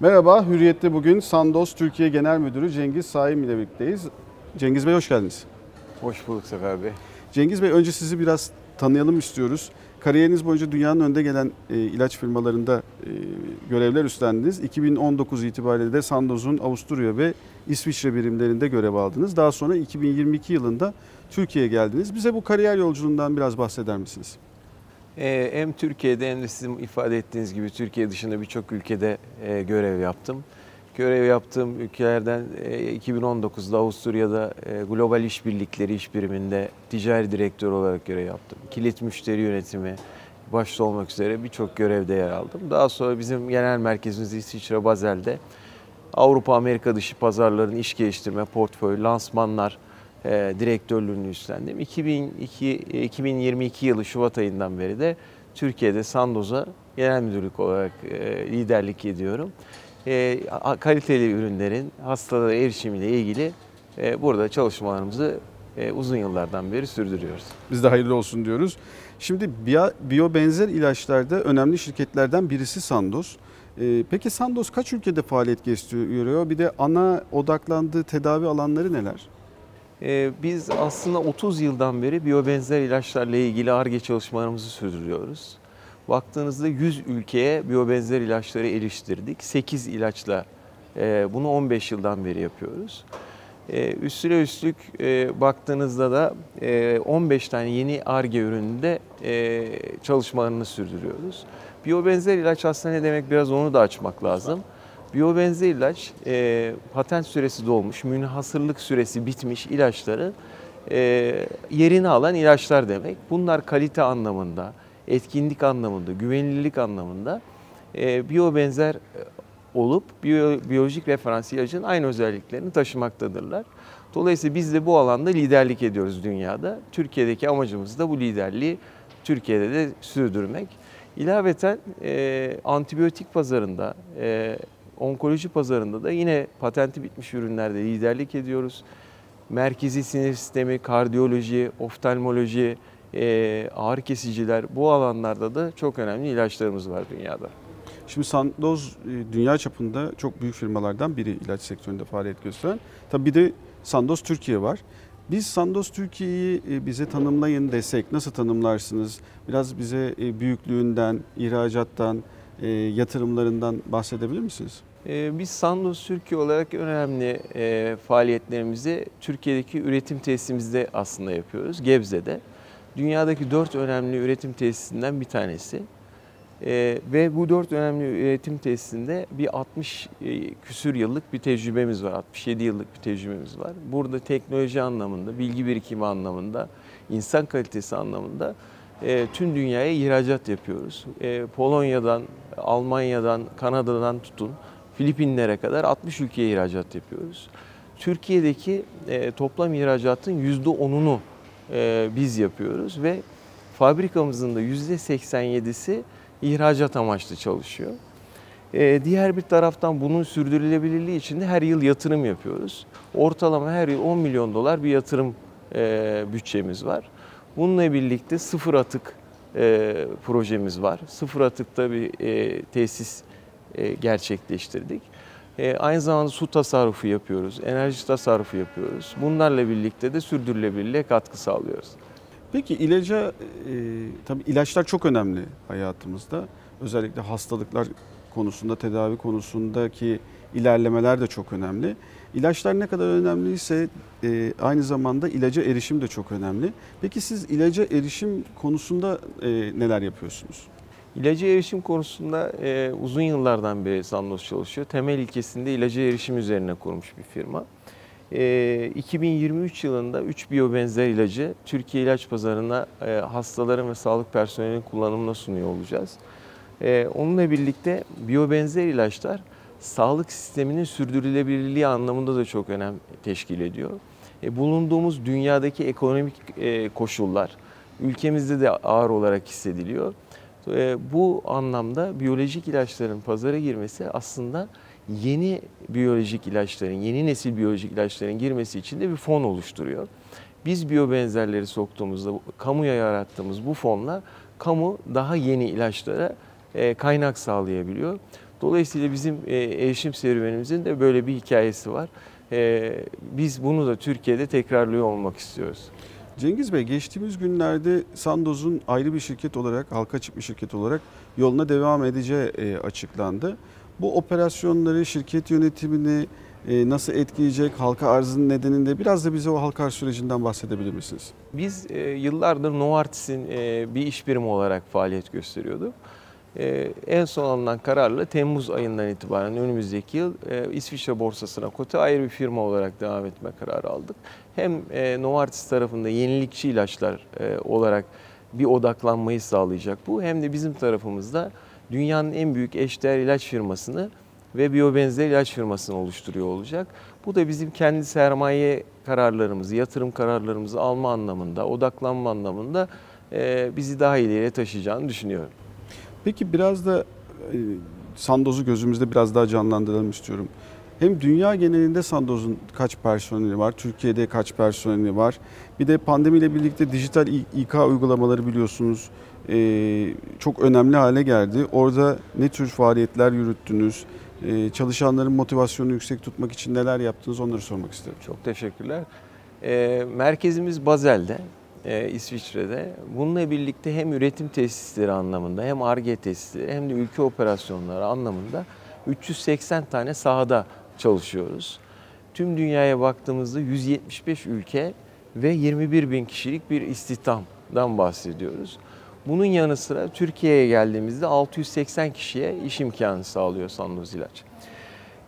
Merhaba, Hürriyet'te bugün Sandoz Türkiye Genel Müdürü Cengiz Saim ile birlikteyiz. Cengiz Bey hoş geldiniz. Hoş bulduk Sefer Bey. Cengiz Bey önce sizi biraz tanıyalım istiyoruz. Kariyeriniz boyunca dünyanın önde gelen e, ilaç firmalarında e, görevler üstlendiniz. 2019 itibariyle de Sandoz'un Avusturya ve İsviçre birimlerinde görev aldınız. Daha sonra 2022 yılında Türkiye'ye geldiniz. Bize bu kariyer yolculuğundan biraz bahseder misiniz? Ee, hem Türkiye'de hem de sizin ifade ettiğiniz gibi Türkiye dışında birçok ülkede e, görev yaptım. Görev yaptığım ülkelerden e, 2019'da Avusturya'da e, Global İşbirlikleri İş Biriminde ticari direktör olarak görev yaptım. Kilit müşteri yönetimi başta olmak üzere birçok görevde yer aldım. Daha sonra bizim genel merkezimiz İsviçre Bazel'de Avrupa Amerika dışı pazarların iş geliştirme, portföy, lansmanlar, e, direktörlüğünü üstlendim. 2002, e, 2022 yılı Şubat ayından beri de Türkiye'de Sandoz'a genel müdürlük olarak e, liderlik ediyorum. E, kaliteli ürünlerin hastalara erişimiyle ilgili e, burada çalışmalarımızı e, uzun yıllardan beri sürdürüyoruz. Biz de hayırlı olsun diyoruz. Şimdi biyo, biyobenzer ilaçlarda önemli şirketlerden birisi Sandoz. Ee, peki Sandoz kaç ülkede faaliyet gösteriyor? Bir de ana odaklandığı tedavi alanları neler? Ee, Biz aslında 30 yıldan beri biyobenzer ilaçlarla ilgili ARGE çalışmalarımızı sürdürüyoruz. Baktığınızda 100 ülkeye biyobenzer ilaçları eriştirdik. 8 ilaçla e, bunu 15 yıldan beri yapıyoruz. E, Üstüne üstlük e, baktığınızda da e, 15 tane yeni ARGE ürününde çalışmalarını sürdürüyoruz. Biyobenzer ilaç aslında ne demek biraz onu da açmak lazım. Biyobenzer ilaç e, patent süresi dolmuş, münhasırlık süresi bitmiş ilaçları e, yerini alan ilaçlar demek. Bunlar kalite anlamında, etkinlik anlamında, güvenilirlik anlamında e, biyobenzer olup biyo, biyolojik referans ilacın aynı özelliklerini taşımaktadırlar. Dolayısıyla biz de bu alanda liderlik ediyoruz dünyada. Türkiye'deki amacımız da bu liderliği Türkiye'de de sürdürmek. İlaveten e, antibiyotik pazarında, e, onkoloji pazarında da yine patenti bitmiş ürünlerde liderlik ediyoruz. Merkezi sinir sistemi, kardiyoloji, oftalmoloji, e, ağrı kesiciler bu alanlarda da çok önemli ilaçlarımız var dünyada. Şimdi Sandoz e, dünya çapında çok büyük firmalardan biri ilaç sektöründe faaliyet gösteren. Tabii bir de Sandoz Türkiye var. Biz Sandoz Türkiye'yi e, bize tanımlayın desek nasıl tanımlarsınız? Biraz bize büyüklüğünden, ihracattan, e, yatırımlarından bahsedebilir misiniz? Ee, Biz Sandoz Türkiye olarak önemli e, faaliyetlerimizi Türkiye'deki üretim tesisimizde aslında yapıyoruz, Gebze'de. Dünyadaki dört önemli üretim tesisinden bir tanesi. Ee, ve bu dört önemli üretim tesisinde bir 60 e, küsür yıllık bir tecrübemiz var, 67 yıllık bir tecrübemiz var. Burada teknoloji anlamında, bilgi birikimi anlamında, insan kalitesi anlamında e, tüm dünyaya ihracat yapıyoruz. E, Polonya'dan, Almanya'dan, Kanada'dan tutun Filipinlere kadar 60 ülkeye ihracat yapıyoruz. Türkiye'deki e, toplam ihracatın %10'unu e, biz yapıyoruz ve fabrikamızın da %87'si ihracat amaçlı çalışıyor. Diğer bir taraftan bunun sürdürülebilirliği için de her yıl yatırım yapıyoruz. Ortalama her yıl 10 milyon dolar bir yatırım bütçemiz var. Bununla birlikte sıfır atık e, projemiz var. Sıfır atıkta bir e, tesis e, gerçekleştirdik. E, aynı zamanda su tasarrufu yapıyoruz, enerji tasarrufu yapıyoruz. Bunlarla birlikte de sürdürülebilirliğe katkı sağlıyoruz. Peki ilaca, e, tabii ilaçlar çok önemli hayatımızda. Özellikle hastalıklar konusunda, tedavi konusundaki ilerlemeler de çok önemli. İlaçlar ne kadar önemliyse e, aynı zamanda ilaca erişim de çok önemli. Peki siz ilaca erişim konusunda e, neler yapıyorsunuz? İlaca erişim konusunda e, uzun yıllardan beri Sandoz çalışıyor. Temel ilkesinde ilaca erişim üzerine kurmuş bir firma. E, 2023 yılında 3 biyobenzer ilacı Türkiye ilaç pazarına e, hastaların ve sağlık personelinin kullanımına sunuyor olacağız. E, onunla birlikte biyobenzer ilaçlar sağlık sisteminin sürdürülebilirliği anlamında da çok önem teşkil ediyor. E, bulunduğumuz dünyadaki ekonomik e, koşullar ülkemizde de ağır olarak hissediliyor. E, bu anlamda biyolojik ilaçların pazara girmesi aslında yeni biyolojik ilaçların, yeni nesil biyolojik ilaçların girmesi için de bir fon oluşturuyor. Biz biyobenzerleri soktuğumuzda, kamuya yarattığımız bu fonla kamu daha yeni ilaçlara e, kaynak sağlayabiliyor. Dolayısıyla bizim e, erişim serüvenimizin de böyle bir hikayesi var. E, biz bunu da Türkiye'de tekrarlıyor olmak istiyoruz. Cengiz Bey geçtiğimiz günlerde Sandoz'un ayrı bir şirket olarak, halka açık bir şirket olarak yoluna devam edeceği e, açıklandı. Bu operasyonları, şirket yönetimini e, nasıl etkileyecek, halka arzının nedeninde biraz da bize o halka arz sürecinden bahsedebilir misiniz? Biz yıllardır Novartis'in bir iş birimi olarak faaliyet gösteriyorduk. E, en son alınan kararla Temmuz ayından itibaren önümüzdeki yıl e, İsviçre borsasına kote ayrı bir firma olarak devam etme kararı aldık. Hem e, Novartis tarafında yenilikçi ilaçlar e, olarak bir odaklanmayı sağlayacak bu hem de bizim tarafımızda dünyanın en büyük eşdeğer ilaç firmasını ve biyobenzer ilaç firmasını oluşturuyor olacak. Bu da bizim kendi sermaye kararlarımızı, yatırım kararlarımızı alma anlamında, odaklanma anlamında bizi daha ileriye taşıyacağını düşünüyorum. Peki biraz da e, Sandoz'u gözümüzde biraz daha canlandıralım istiyorum. Hem dünya genelinde Sandoz'un kaç personeli var, Türkiye'de kaç personeli var. Bir de pandemiyle birlikte dijital İK uygulamaları biliyorsunuz e, çok önemli hale geldi. Orada ne tür faaliyetler yürüttünüz? E, çalışanların motivasyonunu yüksek tutmak için neler yaptınız onları sormak isterim. Çok teşekkürler. Merkezimiz Bazel'de, e, İsviçre'de. Bununla birlikte hem üretim tesisleri anlamında hem ARGE tesisleri hem de ülke operasyonları anlamında 380 tane sahada çalışıyoruz. Tüm dünyaya baktığımızda 175 ülke ve 21 bin kişilik bir istihdamdan bahsediyoruz. Bunun yanı sıra Türkiye'ye geldiğimizde 680 kişiye iş imkanı sağlıyor Sandoz İlaç.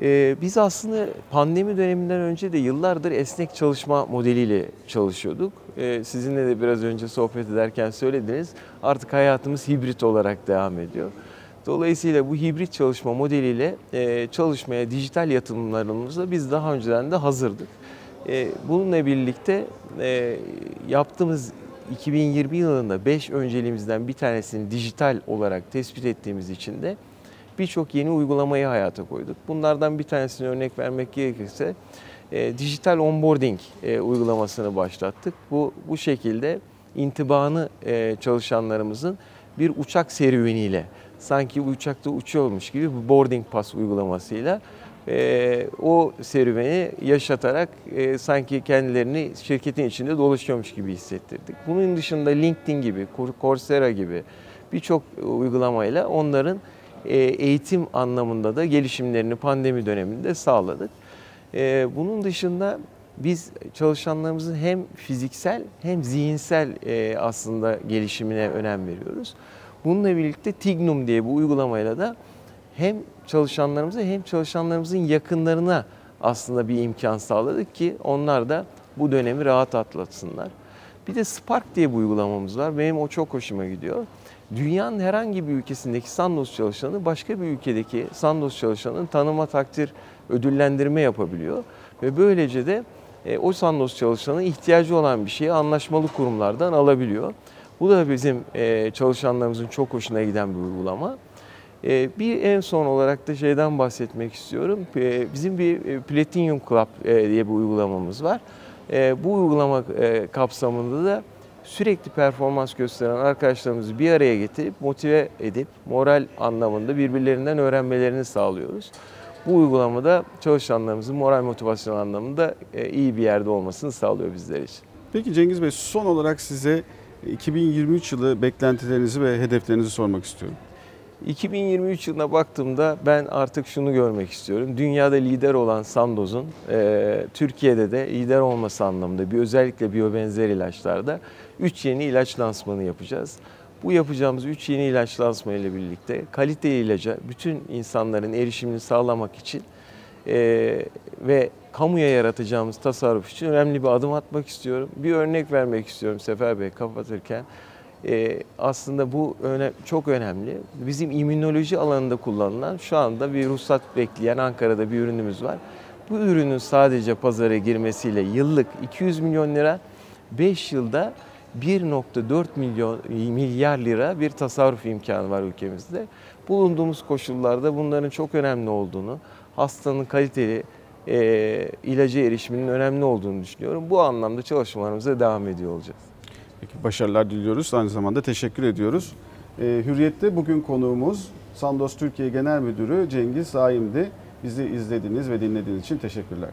Ee, biz aslında pandemi döneminden önce de yıllardır esnek çalışma modeliyle çalışıyorduk. Ee, sizinle de biraz önce sohbet ederken söylediniz. Artık hayatımız hibrit olarak devam ediyor. Dolayısıyla bu hibrit çalışma modeliyle e, çalışmaya dijital yatırımlarımızla biz daha önceden de hazırdık. E, bununla birlikte e, yaptığımız 2020 yılında 5 önceliğimizden bir tanesini dijital olarak tespit ettiğimiz için de birçok yeni uygulamayı hayata koyduk. Bunlardan bir tanesini örnek vermek gerekirse e, dijital onboarding e, uygulamasını başlattık. Bu bu şekilde intibanı e, çalışanlarımızın bir uçak serüveniyle sanki uçakta uçuyormuş gibi bir boarding pass uygulamasıyla e, o serüveni yaşatarak e, sanki kendilerini şirketin içinde dolaşıyormuş gibi hissettirdik. Bunun dışında LinkedIn gibi, Coursera gibi birçok uygulamayla onların eğitim anlamında da gelişimlerini pandemi döneminde sağladık. E, Bunun dışında biz çalışanlarımızın hem fiziksel hem zihinsel e, aslında gelişimine önem veriyoruz. Bununla birlikte Tignum diye bu uygulamayla da hem çalışanlarımıza hem çalışanlarımızın yakınlarına aslında bir imkan sağladık ki onlar da bu dönemi rahat atlatsınlar. Bir de Spark diye bir uygulamamız var. Benim o çok hoşuma gidiyor. Dünyanın herhangi bir ülkesindeki Sandoz çalışanı başka bir ülkedeki Sandoz çalışanının tanıma, takdir, ödüllendirme yapabiliyor. Ve böylece de e, o Sandoz çalışanı ihtiyacı olan bir şeyi anlaşmalı kurumlardan alabiliyor. Bu da bizim e, çalışanlarımızın çok hoşuna giden bir uygulama. E, bir en son olarak da şeyden bahsetmek istiyorum. Bizim bir Platinum Club diye bir uygulamamız var. Bu uygulama kapsamında da sürekli performans gösteren arkadaşlarımızı bir araya getirip motive edip moral anlamında birbirlerinden öğrenmelerini sağlıyoruz. Bu uygulamada çalışanlarımızın moral motivasyon anlamında e, iyi bir yerde olmasını sağlıyor bizler için. Peki Cengiz Bey son olarak size 2023 yılı beklentilerinizi ve hedeflerinizi sormak istiyorum. 2023 yılına baktığımda ben artık şunu görmek istiyorum. Dünyada lider olan Sandoz'un e, Türkiye'de de lider olması anlamında bir özellikle biyobenzer ilaçlarda 3 yeni ilaç lansmanı yapacağız. Bu yapacağımız 3 yeni ilaç lansmanı ile birlikte kaliteli ilaca bütün insanların erişimini sağlamak için e, ve kamuya yaratacağımız tasarruf için önemli bir adım atmak istiyorum. Bir örnek vermek istiyorum Sefer Bey kapatırken. Ee, aslında bu öne, çok önemli. Bizim immünoloji alanında kullanılan şu anda bir ruhsat bekleyen Ankara'da bir ürünümüz var. Bu ürünün sadece pazara girmesiyle yıllık 200 milyon lira, 5 yılda 1.4 milyon milyar lira bir tasarruf imkanı var ülkemizde. Bulunduğumuz koşullarda bunların çok önemli olduğunu, hastanın kaliteli e, ilaca erişiminin önemli olduğunu düşünüyorum. Bu anlamda çalışmalarımıza devam ediyor olacağız. Peki başarılar diliyoruz. Aynı zamanda teşekkür ediyoruz. Ee, Hürriyet'te bugün konuğumuz Sandoz Türkiye Genel Müdürü Cengiz Zaim'di. Bizi izlediğiniz ve dinlediğiniz için teşekkürler.